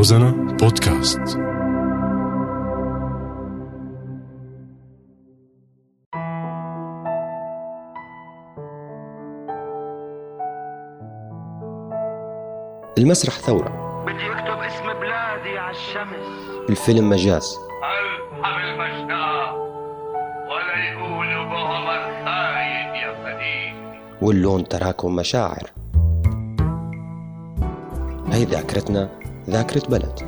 روزانا بودكاست. المسرح ثورة. بدي اكتب اسم بلادي على الشمس. الفيلم مجاز. الحم المشتاق ولا يقولوا بعمر خاين يا فديك واللون تراكم مشاعر. هي ذاكرتنا ذاكرة بلد.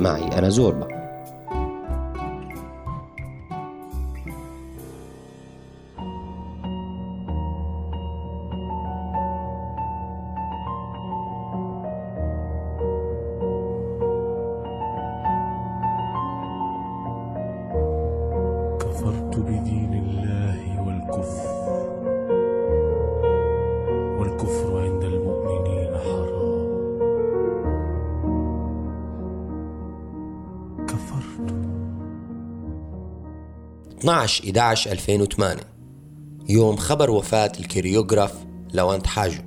معي أنا زوربا. 12 11 2008 يوم خبر وفاة الكوريوغراف لوانت حاجو.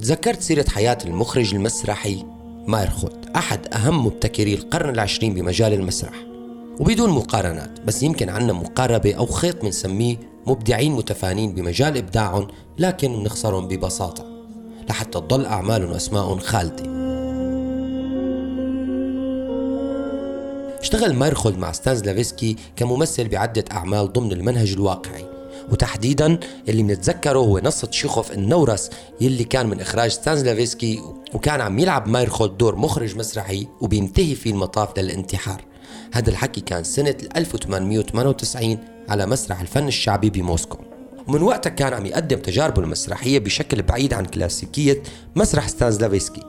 تذكرت سيرة حياة المخرج المسرحي مايرخوت أحد أهم مبتكري القرن العشرين بمجال المسرح. وبدون مقارنات بس يمكن عنا مقاربة أو خيط منسميه مبدعين متفانين بمجال إبداعهم لكن بنخسرهم ببساطة. لحتى تضل أعمالهم وأسمائهم خالدة. اشتغل مايرخولد مع ستانزلافسكي كممثل بعدة أعمال ضمن المنهج الواقعي. وتحديدا اللي بنتذكره هو نصة شيخوف النورس يلي كان من إخراج ستانزلافسكي وكان عم يلعب مايرخولد دور مخرج مسرحي وبينتهي فيه المطاف للانتحار. هذا الحكي كان سنة 1898 على مسرح الفن الشعبي بموسكو. ومن وقتها كان عم يقدم تجاربه المسرحية بشكل بعيد عن كلاسيكية مسرح ستانزلافسكي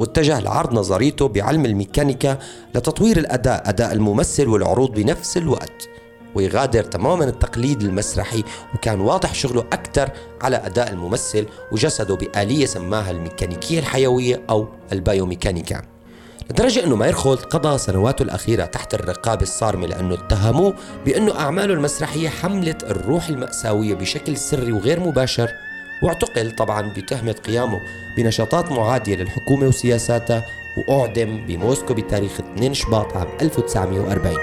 واتجه لعرض نظريته بعلم الميكانيكا لتطوير الأداء أداء الممثل والعروض بنفس الوقت ويغادر تماما التقليد المسرحي وكان واضح شغله أكثر على أداء الممثل وجسده بآلية سماها الميكانيكية الحيوية أو البايوميكانيكا. لدرجة أنه مايرخولد قضى سنواته الأخيرة تحت الرقابة الصارمة لأنه اتهموه بأنه أعماله المسرحية حملت الروح المأساوية بشكل سري وغير مباشر. واعتقل طبعا بتهمة قيامه بنشاطات معادية للحكومة وسياساتها وأعدم بموسكو بتاريخ 2 شباط عام 1940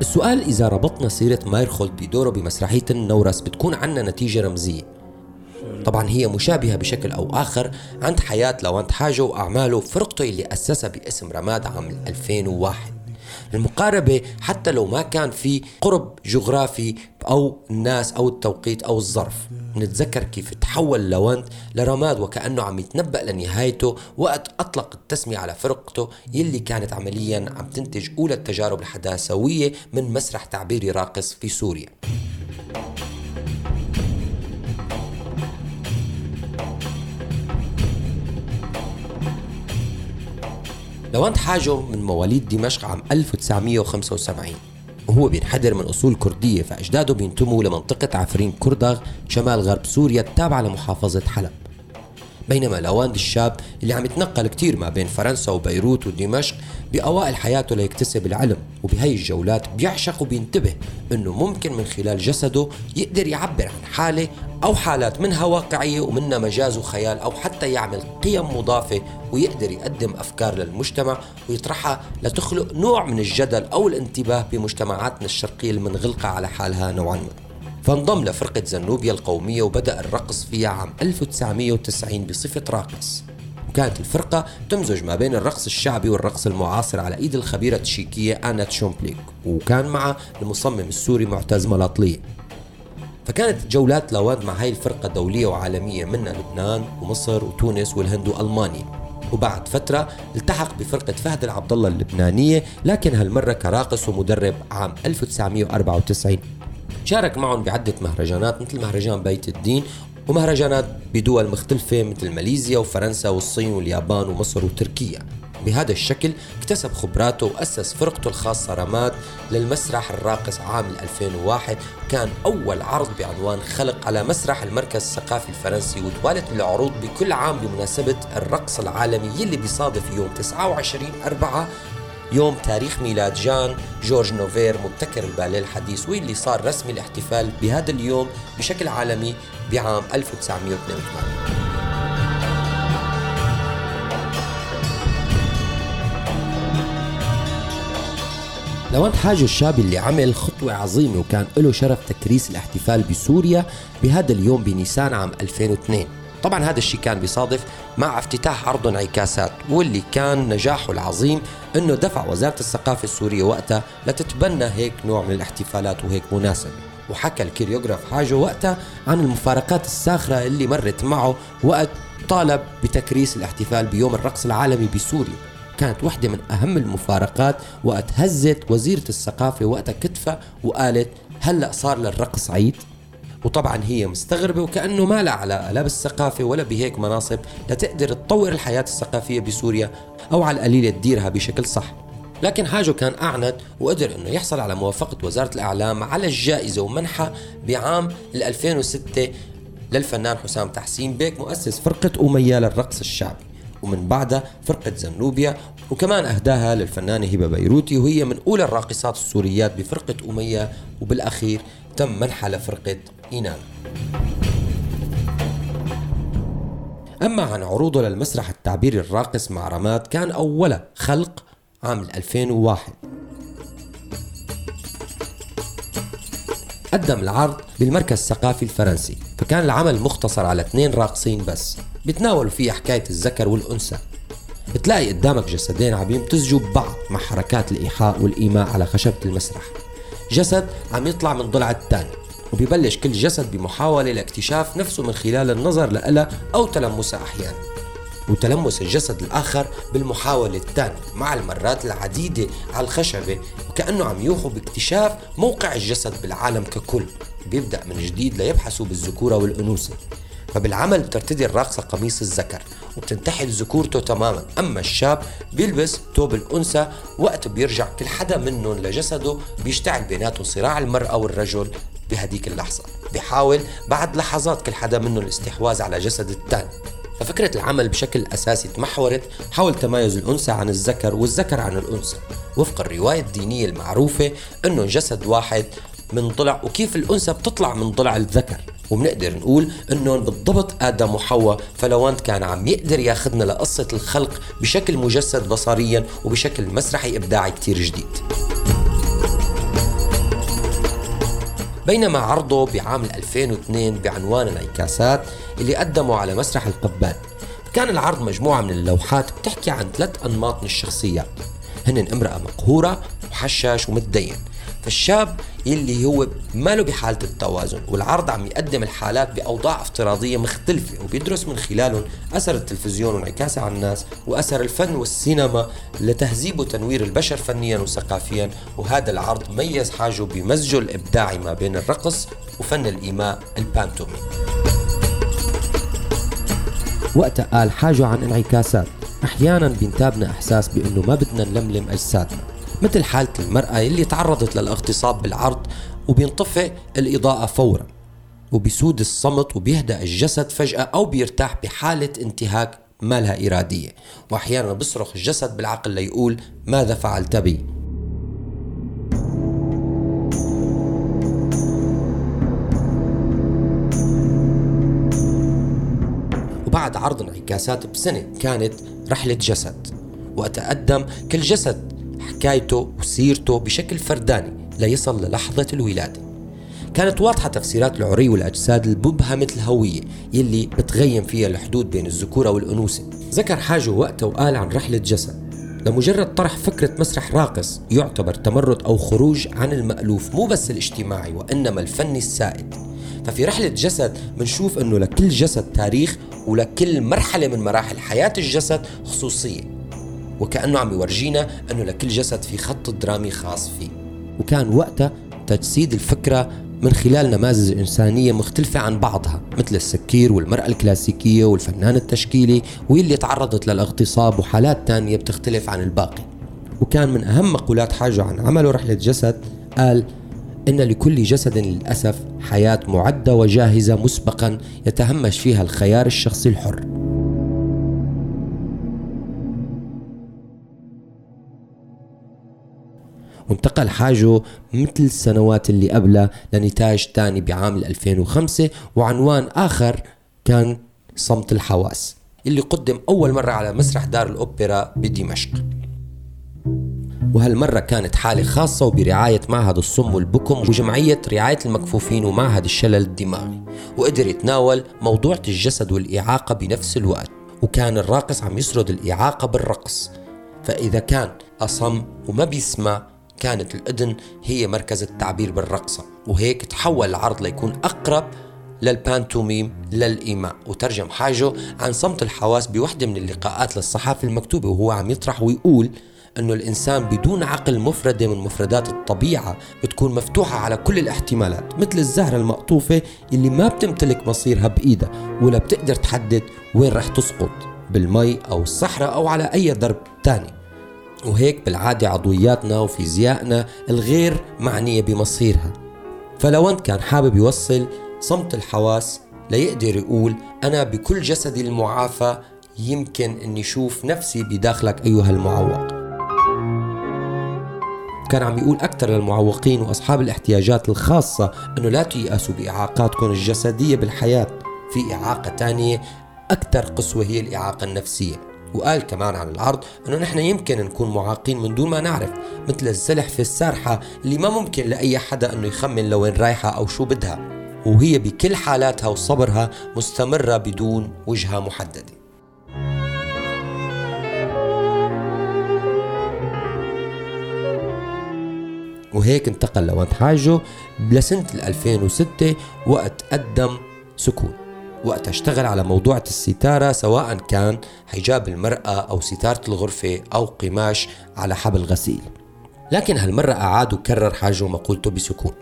السؤال إذا ربطنا سيرة مايرخولد بدوره بمسرحية النورس بتكون عنا نتيجة رمزية. طبعا هي مشابهة بشكل أو آخر عند حياة لوانت حاجة وأعماله فرقته اللي أسسها باسم رماد عام 2001 المقاربة حتى لو ما كان في قرب جغرافي أو الناس أو التوقيت أو الظرف. نتذكر كيف تحول لوانت لرماد وكأنه عم يتنبأ لنهايته وقت أطلق التسمية على فرقته يلي كانت عمليا عم تنتج أولى التجارب الحداثوية من مسرح تعبيري راقص في سوريا. لاوند هاجو من مواليد دمشق عام 1975 وهو بينحدر من أصول كردية فأجداده بينتموا لمنطقة عفرين كردغ شمال غرب سوريا التابعة لمحافظة حلب. بينما لواند الشاب اللي عم يتنقل كتير ما بين فرنسا وبيروت ودمشق بأوائل حياته ليكتسب العلم وبهي الجولات بيعشق وبينتبه إنه ممكن من خلال جسده يقدر يعبر عن حالة أو حالات منها واقعية ومنها مجاز وخيال أو حتى يعمل قيم مضافة ويقدر يقدم أفكار للمجتمع ويطرحها لتخلق نوع من الجدل أو الانتباه بمجتمعاتنا الشرقية المنغلقة على حالها نوعا ما. فانضم لفرقة زنوبيا القومية وبدأ الرقص فيها عام 1990 بصفة راقص. وكانت الفرقة تمزج ما بين الرقص الشعبي والرقص المعاصر على إيد الخبيرة التشيكية آنا تشومبليك وكان معها المصمم السوري معتز ملاطلية فكانت جولات لاواد مع هاي الفرقة دولية وعالمية منها لبنان ومصر وتونس والهند وألمانيا. وبعد فترة التحق بفرقة فهد العبد الله اللبنانية لكن هالمرة كراقص ومدرب عام 1994 شارك معهم بعدة مهرجانات مثل مهرجان بيت الدين ومهرجانات بدول مختلفة مثل ماليزيا وفرنسا والصين واليابان ومصر وتركيا. بهذا الشكل اكتسب خبراته وأسس فرقته الخاصة رماد للمسرح الراقص عام 2001 كان أول عرض بعنوان خلق على مسرح المركز الثقافي الفرنسي وتوالت العروض بكل عام بمناسبة الرقص العالمي يلي بيصادف يوم 29 4 يوم تاريخ ميلاد جان جورج نوفير مبتكر الباليه الحديث واللي صار رسمي الاحتفال بهذا اليوم بشكل عالمي بعام 1982 لوانت حاجة الشاب اللي عمل خطوة عظيمة وكان له شرف تكريس الاحتفال بسوريا بهذا اليوم بنيسان عام 2002 طبعا هذا الشيء كان بيصادف مع افتتاح عرض انعكاسات واللي كان نجاحه العظيم إنه دفع وزارة الثقافة السورية وقتها لتتبنى هيك نوع من الاحتفالات وهيك مناسبة. وحكى الكيريوغراف حاجة وقتها عن المفارقات الساخرة اللي مرت معه وقت طالب بتكريس الاحتفال بيوم الرقص العالمي بسوريا. كانت واحدة من أهم المفارقات وقت هزت وزيرة الثقافة وقتها كتفها وقالت هلأ صار للرقص عيد. وطبعا هي مستغربة وكأنه ما لها علاقة لا بالثقافة ولا بهيك مناصب لتقدر تطور الحياة الثقافية بسوريا أو على القليلة تديرها بشكل صح. لكن حاجة كان أعند وقدر أنه يحصل على موافقة وزارة الإعلام على الجائزة ومنحة بعام 2006 للفنان حسام تحسين بيك مؤسس فرقة أمية للرقص الشعبي. ومن بعدها فرقة زنوبيا وكمان أهداها للفنانة هبة بيروتي وهي من أولى الراقصات السوريات بفرقة أمية وبالأخير تم منحها لفرقة إينان أما عن عروضه للمسرح التعبيري الراقص مع رماد كان أولا خلق عام 2001 قدم العرض بالمركز الثقافي الفرنسي فكان العمل مختصر على اثنين راقصين بس بيتناولوا فيها حكاية الذكر والأنثى. بتلاقي قدامك جسدين عم يمتزجوا ببعض مع حركات الإيحاء والإيماء على خشبة المسرح. جسد عم يطلع من ضلع الثاني وبيبلش كل جسد بمحاولة لاكتشاف نفسه من خلال النظر لها أو تلمسها أحيانا. وتلمس الجسد الآخر بالمحاولة الثانية مع المرات العديدة على الخشبة وكأنه عم يوحوا باكتشاف موقع الجسد بالعالم ككل. بيبدأ من جديد ليبحثوا بالذكورة والأنوثة. فبالعمل بترتدي الراقصة قميص الذكر وبتنتحل ذكورته تماما. أما الشاب بيلبس توب الأنثى وقت بيرجع كل حدا منهم لجسده بيشتعل بيناتهم صراع المرأة والرجل. بهديك اللحظة بيحاول بعد لحظات كل حدا منهم الاستحواذ على جسد الثاني ففكرة العمل بشكل أساسي تمحورت حول تمايز الأنثى عن الذكر والذكر عن الأنثى. وفق الرواية الدينية المعروفة أنه جسد واحد من ضلع وكيف الأنثى بتطلع من ضلع الذكر. وبنقدر نقول انهم بالضبط آدم وحواء فلوانت كان عم يقدر ياخذنا لقصة الخلق بشكل مجسد بصريا وبشكل مسرحي إبداعي كتير جديد. بينما عرضه بعام 2002 بعنوان انعكاسات اللي قدمه على مسرح القبان. كان العرض مجموعة من اللوحات بتحكي عن ثلاث أنماط من الشخصيات هن امرأة مقهورة وحشاش ومتدين. فالشاب يلي هو ماله بحالة التوازن والعرض عم يقدم الحالات بأوضاع افتراضية مختلفة وبيدرس من خلالهم أثر التلفزيون وانعكاسه على الناس وأثر الفن والسينما لتهذيب وتنوير البشر فنيا وثقافيا وهذا العرض ميز حاجة بمزجه الإبداعي ما بين الرقص وفن الإيماء البانتومي. وقتها قال حاجة عن انعكاسات أحيانا بينتابنا إحساس بأنه ما بدنا نلملم أجسادنا. مثل حالة المرأة اللي تعرضت للاغتصاب بالعرض وبينطفئ الإضاءة فورا وبيسود الصمت وبيهدأ الجسد فجأة أو بيرتاح بحالة انتهاك ما لها إرادية. وأحيانا بيصرخ الجسد بالعقل ليقول ماذا فعلت بي؟ وبعد عرض انعكاسات بسنة كانت رحلة جسد وأتقدم كل جسد حكايته وسيرته بشكل فرداني ليصل للحظة الولادة. كانت واضحة تفسيرات العري والأجساد المبهمة الهوية يلي بتغيم فيها الحدود بين الذكورة والأنوثة. ذكر حاجة وقته وقال عن رحلة جسد. لمجرد طرح فكرة مسرح راقص يعتبر تمرد أو خروج عن المألوف مو بس الاجتماعي وإنما الفني السائد. ففي رحلة جسد بنشوف أنه لكل جسد تاريخ ولكل مرحلة من مراحل حياة الجسد خصوصية. وكأنه عم يورجينا أنه لكل جسد في خط درامي خاص فيه. وكان وقتها تجسيد الفكرة من خلال نماذج إنسانية مختلفة عن بعضها مثل السكير والمرأة الكلاسيكية والفنان التشكيلي واللي تعرضت للاغتصاب وحالات تانية بتختلف عن الباقي. وكان من أهم مقولات حاجة عن عمله رحلة جسد قال إن لكل جسد للأسف حياة معدة وجاهزة مسبقا يتهمش فيها الخيار الشخصي الحر. وانتقل حاجة مثل السنوات اللي قبلها لنتاج تاني بعام 2005 وعنوان آخر كان صمت الحواس اللي قدم أول مرة على مسرح دار الأوبرا بدمشق. وهالمرة كانت حالة خاصة وبرعاية معهد الصم والبكم وجمعية رعاية المكفوفين ومعهد الشلل الدماغي وقدر يتناول موضوع الجسد والإعاقة بنفس الوقت وكان الراقص عم يسرد الإعاقة بالرقص. فإذا كان أصم وما بيسمع كانت الأذن هي مركز التعبير بالرقصة وهيك تحول العرض ليكون أقرب للبانتوميم للإيماء. وترجم حاجة عن صمت الحواس بوحدة من اللقاءات للصحافة المكتوبة وهو عم يطرح ويقول إنه الإنسان بدون عقل مفردة من مفردات الطبيعة بتكون مفتوحة على كل الاحتمالات مثل الزهرة المقطوفة اللي ما بتمتلك مصيرها بإيدها ولا بتقدر تحدد وين رح تسقط بالمي أو الصحراء أو على أي درب تاني. وهيك بالعادة عضوياتنا وفيزيائنا الغير معنية بمصيرها. فلو أنت كان حابب يوصل صمت الحواس ليقدر يقول أنا بكل جسدي المعافى يمكن أني أشوف نفسي بداخلك أيها المعوق. كان عم يقول أكثر للمعوقين وأصحاب الاحتياجات الخاصة أنه لا تيأسوا بإعاقاتكم الجسدية بالحياة في إعاقة تانية أكثر قسوة هي الإعاقة النفسية. وقال كمان عن العرض إنه نحن يمكن نكون معاقين من دون ما نعرف مثل الزلح السارحة اللي ما ممكن لأي حدا إنه يخمن لوين رايحة أو شو بدها. وهي بكل حالاتها وصبرها مستمرة بدون وجهة محددة. وهيك انتقل لوند حاجة لسنة 2006 وقت قدم سكون. وقت اشتغل على موضوع الستارة سواء كان حجاب المرأة أو ستارة الغرفة أو قماش على حبل غسيل لكن هالمرة أعاد وكرر حاجة ومقولته بسكون.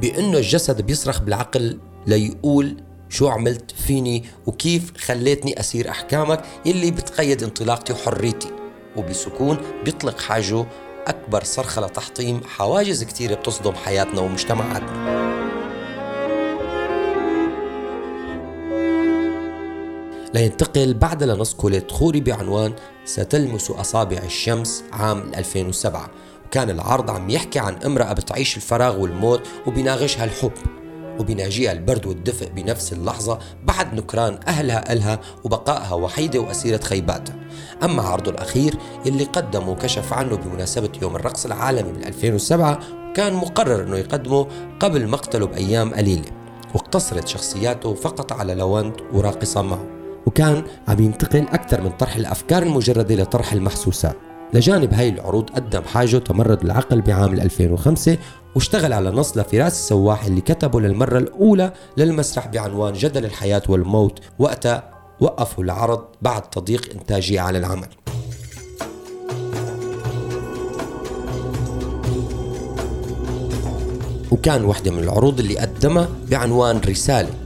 بأنه الجسد بيصرخ بالعقل ليقول شو عملت فيني وكيف خليتني أسير أحكامك يلي بتقيد انطلاقتي وحريتي. وبسكون بيطلق حاجة أكبر صرخة لتحطيم حواجز كتيرة بتصدم حياتنا ومجتمعاتنا. لينتقل بعد لنص كوليت خوري بعنوان ستلمس أصابع الشمس عام 2007 وكان العرض عم يحكي عن امرأة بتعيش الفراغ والموت وبيناغشها الحب. وبيناجيها البرد والدفء بنفس اللحظة بعد نكران أهلها إلها وبقائها وحيدة وأسيرة خيباتها أما عرضه الأخير يلي قدمه وكشف عنه بمناسبة يوم الرقص العالمي بال 2007 كان مقرر أنه يقدمه قبل مقتله بأيام قليلة. واقتصرت شخصياته فقط على لوند وراقصة معه. وكان عم ينتقل أكثر من طرح الأفكار المجردة لطرح المحسوسات لجانب هاي العروض قدم حاجة تمرد العقل بعام 2005 واشتغل على نص لفراس السواح اللي كتبه للمرة الأولى للمسرح بعنوان جدل الحياة والموت وقتها وقفوا العرض بعد تضييق إنتاجية على العمل. وكان وحدة من العروض اللي قدمها بعنوان رسالة.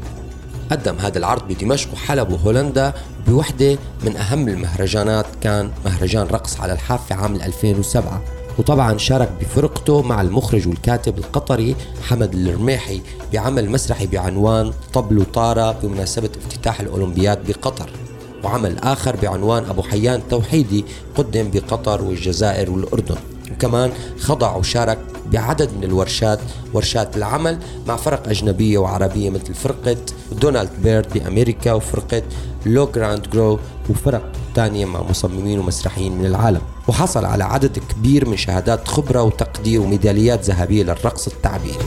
قدم هذا العرض بدمشق وحلب وهولندا بوحدة من أهم المهرجانات كان مهرجان رقص على الحافة عام 2007 وطبعا شارك بفرقته مع المخرج والكاتب القطري حمد الرميحي بعمل مسرحي بعنوان طبل وطارة بمناسبة افتتاح الأولمبياد بقطر. وعمل آخر بعنوان أبو حيان توحيدي قدم بقطر والجزائر والأردن. وكمان خضع وشارك بعدد من الورشات ورشات العمل مع فرق أجنبية وعربية مثل فرقة دونالد بيرد بأمريكا وفرقة لو جراند جرو وفرق تانية مع مصممين ومسرحيين من العالم. وحصل على عدد كبير من شهادات خبرة وتقدير وميداليات ذهبية للرقص التعبيري.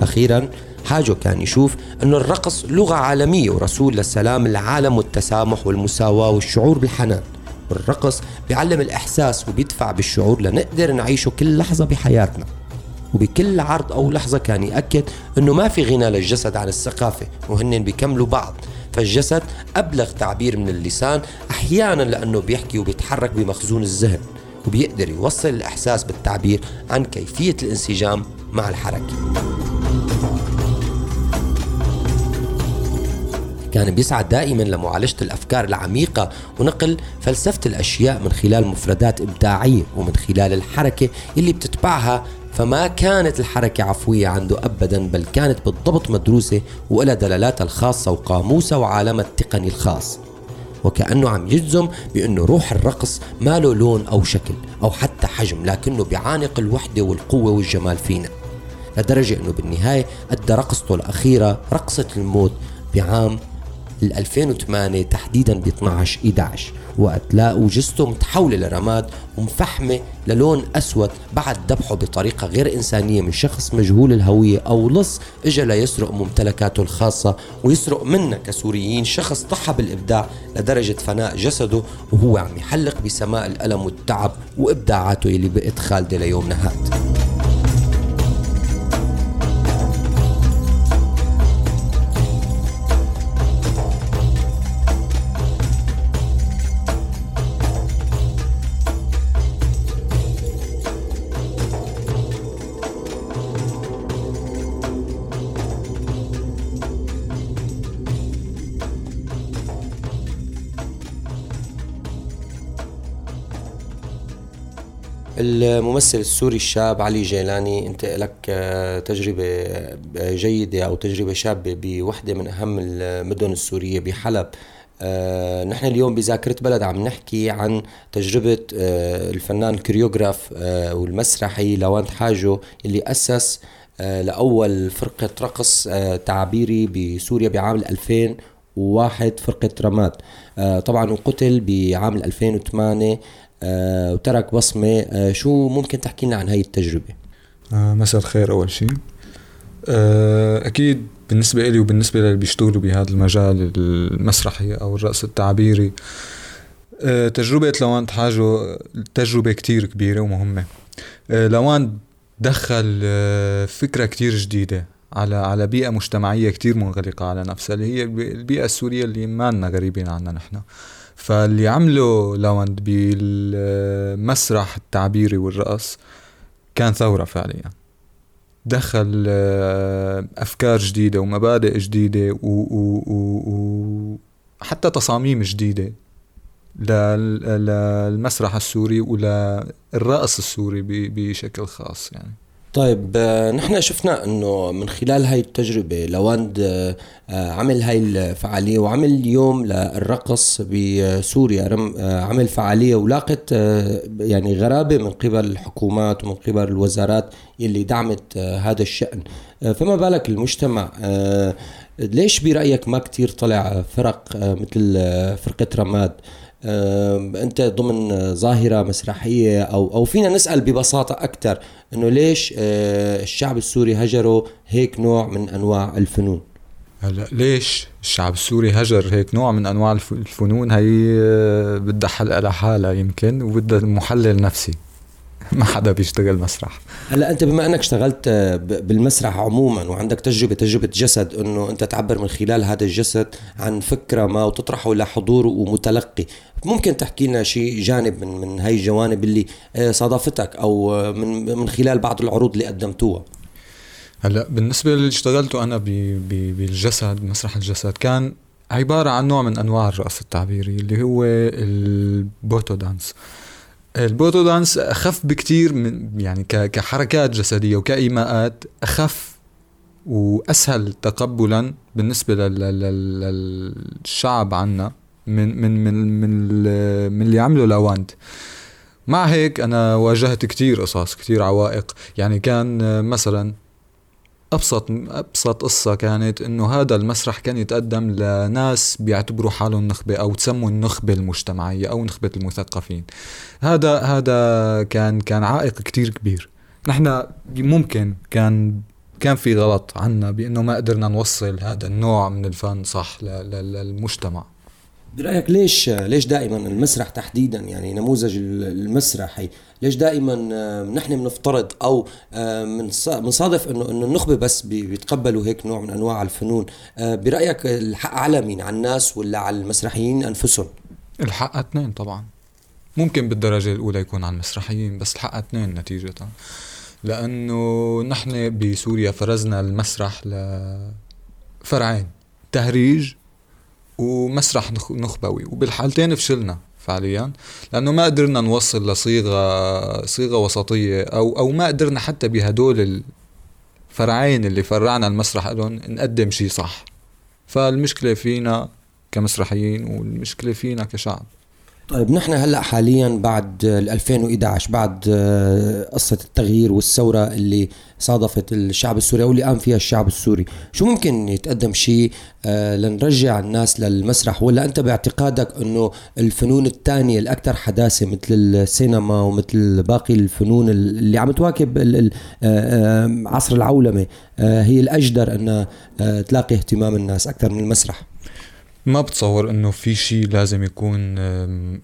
أخيرا حاجة كان يشوف أنه الرقص لغة عالمية ورسول للسلام العالم والتسامح والمساواة والشعور بالحنان. والرقص بيعلم الإحساس وبيدفع بالشعور لنقدر نعيشه كل لحظة بحياتنا. وبكل عرض أو لحظة كان يأكد أنه ما في غنى للجسد عن الثقافة وهن بيكملوا بعض. فالجسد أبلغ تعبير من اللسان أحيانا لأنه بيحكي وبيتحرك بمخزون الذهن وبيقدر يوصل الإحساس بالتعبير عن كيفية الانسجام مع الحركة. كان بيسعى دائما لمعالجة الأفكار العميقة ونقل فلسفة الأشياء من خلال مفردات إبداعية ومن خلال الحركة اللي بتتبعها. فما كانت الحركة عفوية عنده أبدا بل كانت بالضبط مدروسة وإلى دلالاتها الخاصة وقاموسها وعالمها التقني الخاص. وكأنه عم يجزم بأنه روح الرقص ما له لون أو شكل أو حتى حجم لكنه بيعانق الوحدة والقوة والجمال فينا. لدرجة أنه بالنهاية أدى رقصته الأخيرة رقصة الموت بعام ال 2008 تحديدا ب 12 11 وقت لاقوا جثته متحولة لرماد ومفحمة للون أسود بعد ذبحه بطريقة غير إنسانية من شخص مجهول الهوية أو لص إجا ليسرق ممتلكاته الخاصة ويسرق منا كسوريين. شخص ضحى بالإبداع لدرجة فناء جسده وهو عم يحلق بسماء الألم والتعب وإبداعاته اللي بقت خالدة ليومنا هاد الممثل السوري الشاب علي جيلاني انت لك آه، تجربة آه، جيدة أو تجربة شابة بوحدة من أهم المدن السورية بحلب. آه، نحن اليوم بذاكرة بلد عم نحكي عن تجربة الفنان ال chorégraphe والمسرحي لواند حاجو اللي أسس لأول فرقة رقص تعبيري بسوريا بعام 2001 فرقة رماد. طبعا وقتل بعام 2008 آه وترك بصمة. آه شو ممكن تحكي لنا عن هاي التجربة؟ آه مساء الخير أول شيء. آه أكيد بالنسبة لي وبالنسبة للي بيشتغلوا بهذا المجال المسرحي أو الرقص التعبيري آه تجربة لوان حاجو تجربة كتير كبيرة ومهمة. آه لوان دخل آه فكرة كتير جديدة على على بيئة مجتمعية كتير منغلقة على نفسها اللي هي البيئة السورية اللي ما غريبين عنها نحن. فاللي عمله لاوند بالمسرح التعبيري والرقص كان ثورة فعليا. دخل آه، أفكار جديدة ومبادئ جديدة وحتى تصاميم جديدة للمسرح السوري وللرقص السوري بشكل خاص يعني. طيب آه، نحن شفنا إنه من خلال هاي التجربة لواند آه، آه، عمل هاي الفعالية وعمل اليوم للرقص بسوريا. عمل فعالية ولاقت يعني غرابة من قبل الحكومات ومن قبل الوزارات اللي دعمت هذا الشأن. فما بالك المجتمع ليش برأيك ما كتير طلع فرق مثل فرقة رماد؟ أنت ضمن ظاهرة مسرحية أو أو فينا نسأل ببساطة أكثر إنه ليش آه، الشعب السوري هجروا هيك نوع من أنواع الفنون؟ هلا ليش الشعب السوري هجر هيك نوع من أنواع الفنون؟ هي آه، بدها حلقة لحالها يمكن وبدها محلل نفسي. ما حدا بيشتغل مسرح. هلا انت بما انك اشتغلت بالمسرح عموما وعندك تجربة تجربة جسد انه انت تعبر من خلال هذا الجسد عن فكرة ما وتطرحه لحضور ومتلقي. ممكن تحكي لنا شيء جانب من من هاي الجوانب اللي آه، صادفتك أو آه، من من خلال بعض العروض اللي قدمتوها؟ هلا بالنسبة للي اشتغلته أنا بالجسد مسرح الجسد كان عبارة عن نوع من أنواع الرقص التعبيري اللي هو ال Butoh dance. ال Butoh dance أخف بكتير من يعني كحركات جسدية وكإيماءات أخف وأسهل تقبلا بالنسبة للشعب عنا من من من من, من اللي عمله لاواند مع هيك أنا واجهت كتير قصص كتير عوائق. يعني كان مثلا أبسط أبسط قصة كانت إنه هذا المسرح كان يتقدم لناس بيعتبروا حالهم نخبة أو تسموا النخبة المجتمعية أو نخبة المثقفين. هذا هذا كان كان عائق كتير كبير. نحن ممكن كان كان في غلط عنا بإنه ما قدرنا نوصل هذا النوع من الفن صح للمجتمع. برايك ليش ليش دائما المسرح تحديدا؟ يعني نموذج المسرحي. ليش دائما نحن بنفترض أو بنصادف انه إنه النخبة بس بيتقبلوا هيك نوع من أنواع الفنون. آه، برأيك الحق على مين على الناس ولا على المسرحيين أنفسهم؟ الحق اثنين طبعا. ممكن بالدرجة الأولى يكون على المسرحيين بس الحق اثنين نتيجة. لأنه نحن بسوريا فرزنا المسرح لفرعين. تهريج ومسرح نخبوي. وبالحالتين فشلنا فعليا لأنه ما قدرنا نوصل لصيغه صيغة وسطية أو أو ما قدرنا حتى بهدول الفرعين اللي فرعنا المسرح لهم نقدم شيء صح. فالمشكلة فينا كمسرحيين والمشكلة فينا كشعب. طيب نحن هلأ حاليا بعد ال 2011 بعد آه، قصة التغيير والثورة اللي صادفت الشعب السوري أو اللي قام فيها الشعب السوري، شو ممكن يتقدم شيء آه، لنرجع الناس للمسرح ولا أنت باعتقادك إنه الفنون الثانية الأكثر حداثة مثل السينما ومثل باقي الفنون اللي عم تواكب آه، عصر العولمة آه، هي الأجدر إنها تلاقي اهتمام الناس أكثر من المسرح؟ ما بتصور إنه في شيء لازم يكون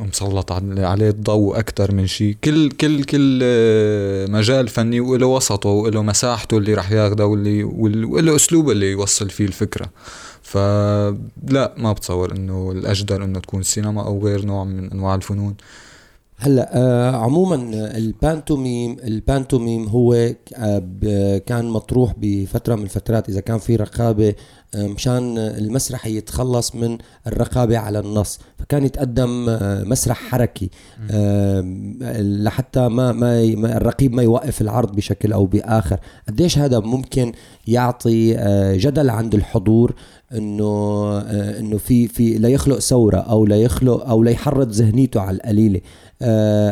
مسلط عل- عليه الضوء أكثر من شيء. كل كل كل آه، مجال فني وله وسطه وله مساحته اللي رح ياخده واللي وال- وله أسلوبه اللي يوصل فيه الفكرة. فلا ما بتصور إنه الأجدر إنه تكون السينما أو غير نوع من أنواع الفنون. هلا آه عموما البانتوميم البانتوميم هو آه كان مطروح بفترة من الفترات إذا كان في رقابة آه مشان المسرح يتخلص من الرقابة على النص فكان يتقدم آه مسرح حركي آه لحتى ما ما الرقيب ما يوقف العرض بشكل أو بآخر. قديش هذا ممكن يعطي آه جدل عند الحضور إنه آه إنه في في لا يخلق ثورة أو لا يخلق أو لا يحرض ذهنيته على القليلة؟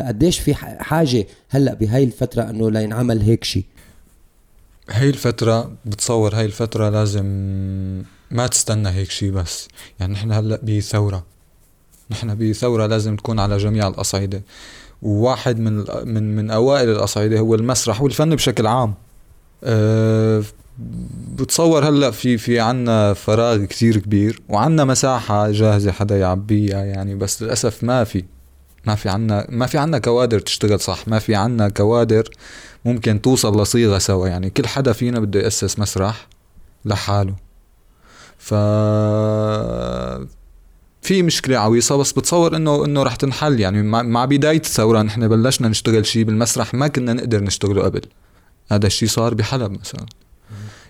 قديش في حاجة هلأ بهاي الفترة إنه لا ينعمل هيك شيء هاي الفترة بتصور هاي الفترة لازم ما تستنى هيك شيء بس. يعني نحن هلأ بثورة. نحن بثورة لازم تكون على جميع الأصعدة. وواحد من من من أوائل الأصعدة هو المسرح والفن بشكل عام. أه بتصور هلأ في في عنا فراغ كتير كبير وعنا مساحة جاهزة حدا يعبيها يعني بس للأسف ما في. ما في عنا ما في عنا كوادر تشتغل صح ما في عنا كوادر ممكن توصل لصيغة سوا. يعني كل حدا فينا بده يأسس مسرح لحاله. ف في مشكلة عويصة بس بتصور انه إنه رح تنحل. يعني مع, بداية الثورة نحن بلشنا نشتغل شيء بالمسرح ما كنا نقدر نشتغله قبل. هذا الشيء صار بحلب مثلا.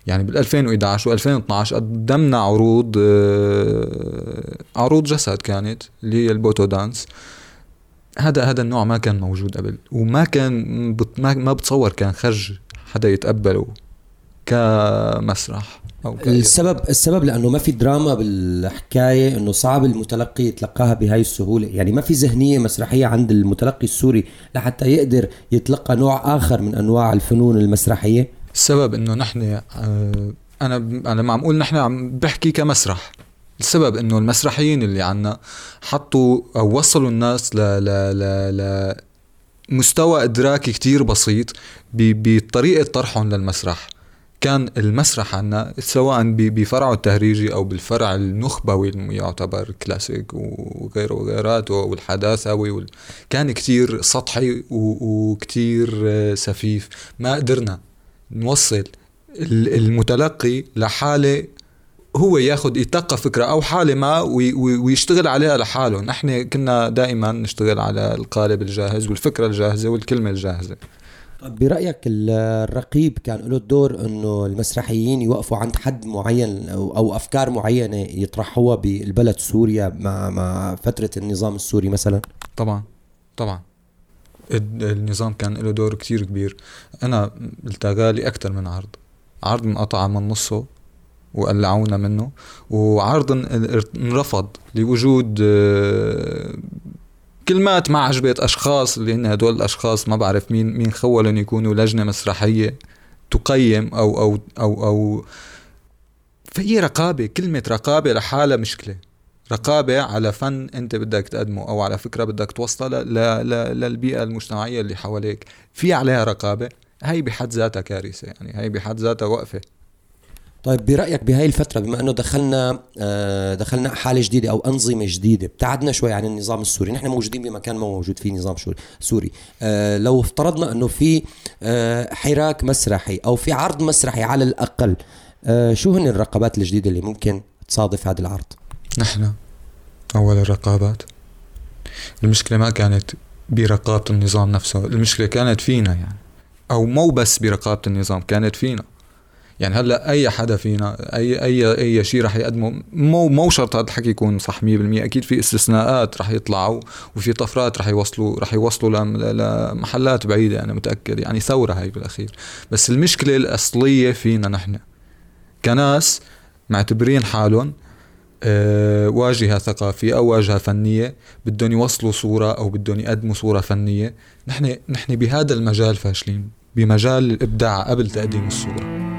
يعني بال 2011 و 2012 قدمنا عروض آه، عروض جسد كانت اللي هي البوتو دانس. هذا هذا النوع ما كان موجود قبل وما كان بت ما, ما بتصور كان خرج حدا يتقبله كمسرح كأي- السبب السبب لأنه ما في دراما بالحكاية إنه صعب المتلقي يتلقاها بهاي السهولة. يعني ما في ذهنية مسرحية عند المتلقي السوري لحتى يقدر يتلقى نوع آخر من أنواع الفنون المسرحية. السبب إنه نحن آه، أنا أنا عم أقول نحن عم بحكي كمسرح السبب إنه المسرحيين اللي عنا حطوا أو وصلوا الناس ل ل ل ل مستوى إدراكي كتير بسيط بطريقة طرحهم للمسرح. كان المسرح عنا سواء بفرعه التهريجي أو بالفرع النخبوي اللي يعتبر كلاسيك وغيره وغيراته والحداثوي وال... كان كتير سطحي و- وكتير آه، سخيف. ما قدرنا نوصل ال- المتلقي لحالة هو ياخذ يتلقى فكرة أو حالة ما وي- وي- ويشتغل عليها لحاله. نحن كنا دائما نشتغل على القالب الجاهز والفكرة الجاهزة والكلمة الجاهزة. طب برأيك ال- الرقيب كان له دور إنه المسرحيين يوقفوا عند حد معين أو, أو أفكار معينة يطرحوها بالبلد سوريا مع مع فترة النظام السوري مثلا؟ طبعا طبعا. النظام كان له دور كتير كبير. أنا التغالي أكثر من عرض. عرض انقطع من نصه. وقلعونا منه. وعرض ان- انرفض لوجود آه، كلمات ما عجبت أشخاص اللي هن هدول الأشخاص ما بعرف مين مين خولهم يكونوا لجنة مسرحية تقيم أو أو أو أو فهي رقابة كلمة رقابة لحالها مشكلة. رقابة على فن أنت بدك تقدمه أو على فكرة بدك توصلها. للبيئة المجتمعية اللي حواليك. في عليها رقابة. هي بحد ذاتها كارثة يعني هي بحد ذاتها وقفة. طيب برأيك بهاي الفترة بما إنه دخلنا آه، دخلنا حالة جديدة أو أنظمة جديدة ابتعدنا شوي عن النظام السوري. نحن موجودين بمكان ما موجود فيه نظام سوري. آه، لو افترضنا إنه في آه، حراك مسرحي أو في عرض مسرحي على الأقل شو هن الرقابات الجديدة اللي ممكن تصادف هذا العرض؟ نحن أول الرقابات. المشكلة ما كانت برقابة النظام نفسه المشكلة كانت فينا يعني. أو مو بس برقابة النظام كانت فينا. يعني هلأ أي حدا فينا أي أي أي شيء رح يقدمه مو مو شرط هذا الحكي يكون صح 100% أكيد في استثناءات رح يطلعوا وفي طفرات رح يوصلوا رح يوصلوا لم- لمحلات بعيدة أنا متأكد يعني ثورة هاي بالأخير. بس المشكلة الأصلية فينا نحن كناس معتبرين حالهم آه، واجهة ثقافية أو واجهة فنية بدهم يوصلوا صورة أو بدهم يقدموا صورة فنية نحن نحن بهذا المجال فاشلين بمجال الإبداع قبل تقديم الصورة.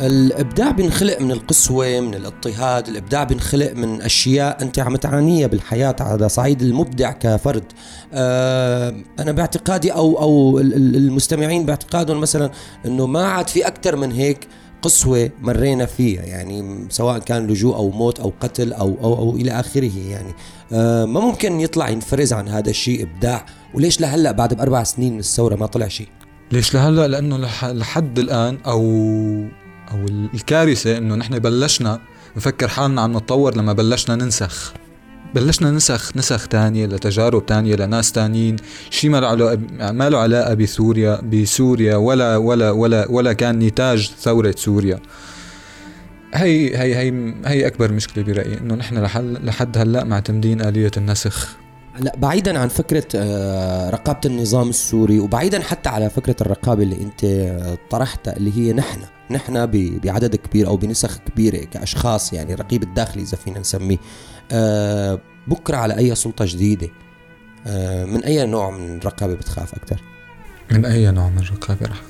الإبداع بينخلق من القسوة من الاضطهاد الإبداع بينخلق من أشياء أنت عم تعانيها بالحياة على صعيد المبدع كفرد. آه أنا باعتقادي أو أو المستمعين باعتقادهم مثلا إنه ما عاد في أكثر من هيك قسوة مرينا فيها يعني سواء كان لجوء أو موت أو قتل أو أو, أو إلى آخره يعني. آه ما ممكن يطلع ينفرز عن هذا الشيء إبداع. وليش لهلأ بعد بأربع سنين من الثورة ما طلع شيء؟ ليش لهلأ؟ لأنه لحد الآن أو أو الكارثة إنه نحن بلشنا نفكر حالنا عم نتطور لما بلشنا ننسخ. بلشنا نسخ نسخ تانية لتجارب تانية لناس تانيين. شيء ما له علاقة ما له علاقة بسوريا بسوريا ولا ولا ولا ولا كان نتاج ثورة سوريا. هي هي هي هي أكبر مشكلة برأيي إنه نحن لحد هلأ معتمدين آلية النسخ. لا بعيدا عن فكرة آه، رقابة النظام السوري وبعيدا حتى على فكرة الرقابة اللي أنت طرحتها اللي هي نحن نحن بعدد كبير أو بنسخ كبيرة كأشخاص يعني رقيب الداخلي إذا فينا نسميه آه، بكرة على أي سلطة جديدة آه، من أي نوع من الرقابة بتخاف أكثر؟ من أي نوع من الرقابة رح؟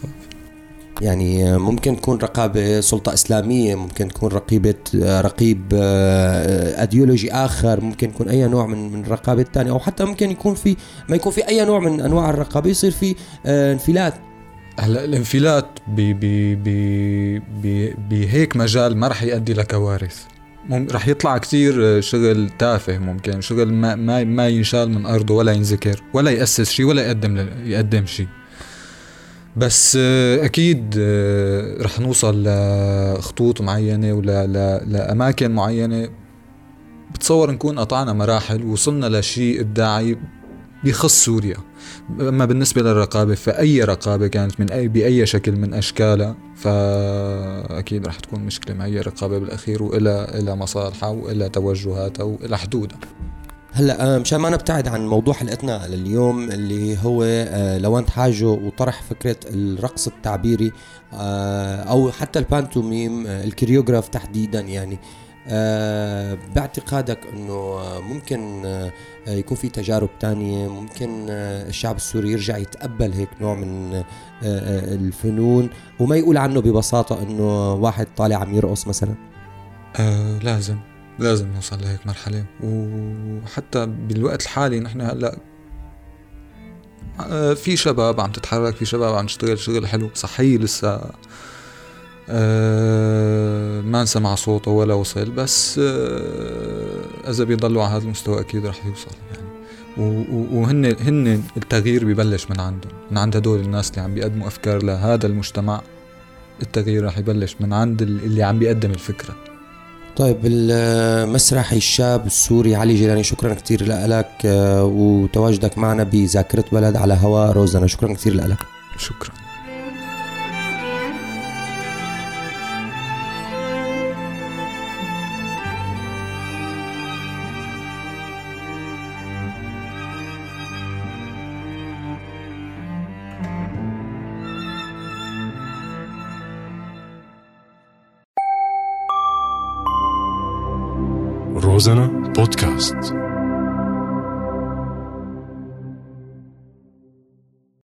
يعني ممكن تكون رقابة سلطة إسلامية ممكن تكون رقيبة رقيب آه، أديولوجي آخر ممكن يكون أي نوع من من الرقابة الثانية أو حتى ممكن يكون في ما يكون في أي نوع من أنواع الرقابة يصير في آه، انفلات. هلا الانفلات بهيك مجال ما رح يؤدي لكوارث. رح يطلع كثير شغل تافه ممكن شغل ما ما ما ينشال من أرضه ولا ينذكر ولا يأسس شيء ولا يقدم يقدم شيء. بس آه، أكيد آه، رح نوصل لخطوط معينة ولا لأماكن معينة. بتصور نكون قطعنا مراحل وصلنا لشيء إبداعي بيخص سوريا. أما بالنسبة للرقابة فأي رقابة كانت من أي بأي شكل من أشكالها فأكيد رح تكون مشكلة مع أي رقابة بالأخير وإلى إلى مصالحها وإلى توجهاتها وإلى حدودها. هلا آه، مشان ما نبتعد عن موضوع حلقتنا لليوم اللي هو آه، لاوند هاجو وطرح فكرة الرقص التعبيري آه، أو حتى البانتوميم ال choreograph تحديدا يعني. باعتقادك إنه ممكن يكون في تجارب تانية؟ ممكن الشعب السوري يرجع يتقبل هيك نوع من الفنون؟ وما يقول عنه ببساطة إنه واحد طالع عم يرقص مثلا؟ آه لازم. لازم نوصل لهيك مرحلة. وحتى بالوقت الحالي نحن هلأ آه، في شباب عم تتحرك في شباب عم تشتغل شغل حلو صحيح لسه أه ما انسمع صوته ولا وصل بس أه إذا بيضلوا على هذا المستوى أكيد رح يوصل يعني. وهن هن التغيير ببلش من عندهم من عند هدول الناس اللي عم بيقدموا أفكار لهذا المجتمع التغيير رح يبلش من عند اللي عم بيقدم الفكرة. طيب المسرحي الشاب السوري علي جيلاني شكرا كثير لك آه، وتواجدك معنا بذاكرة بلد على هواء روزانا شكرا كثير لك. شكرا.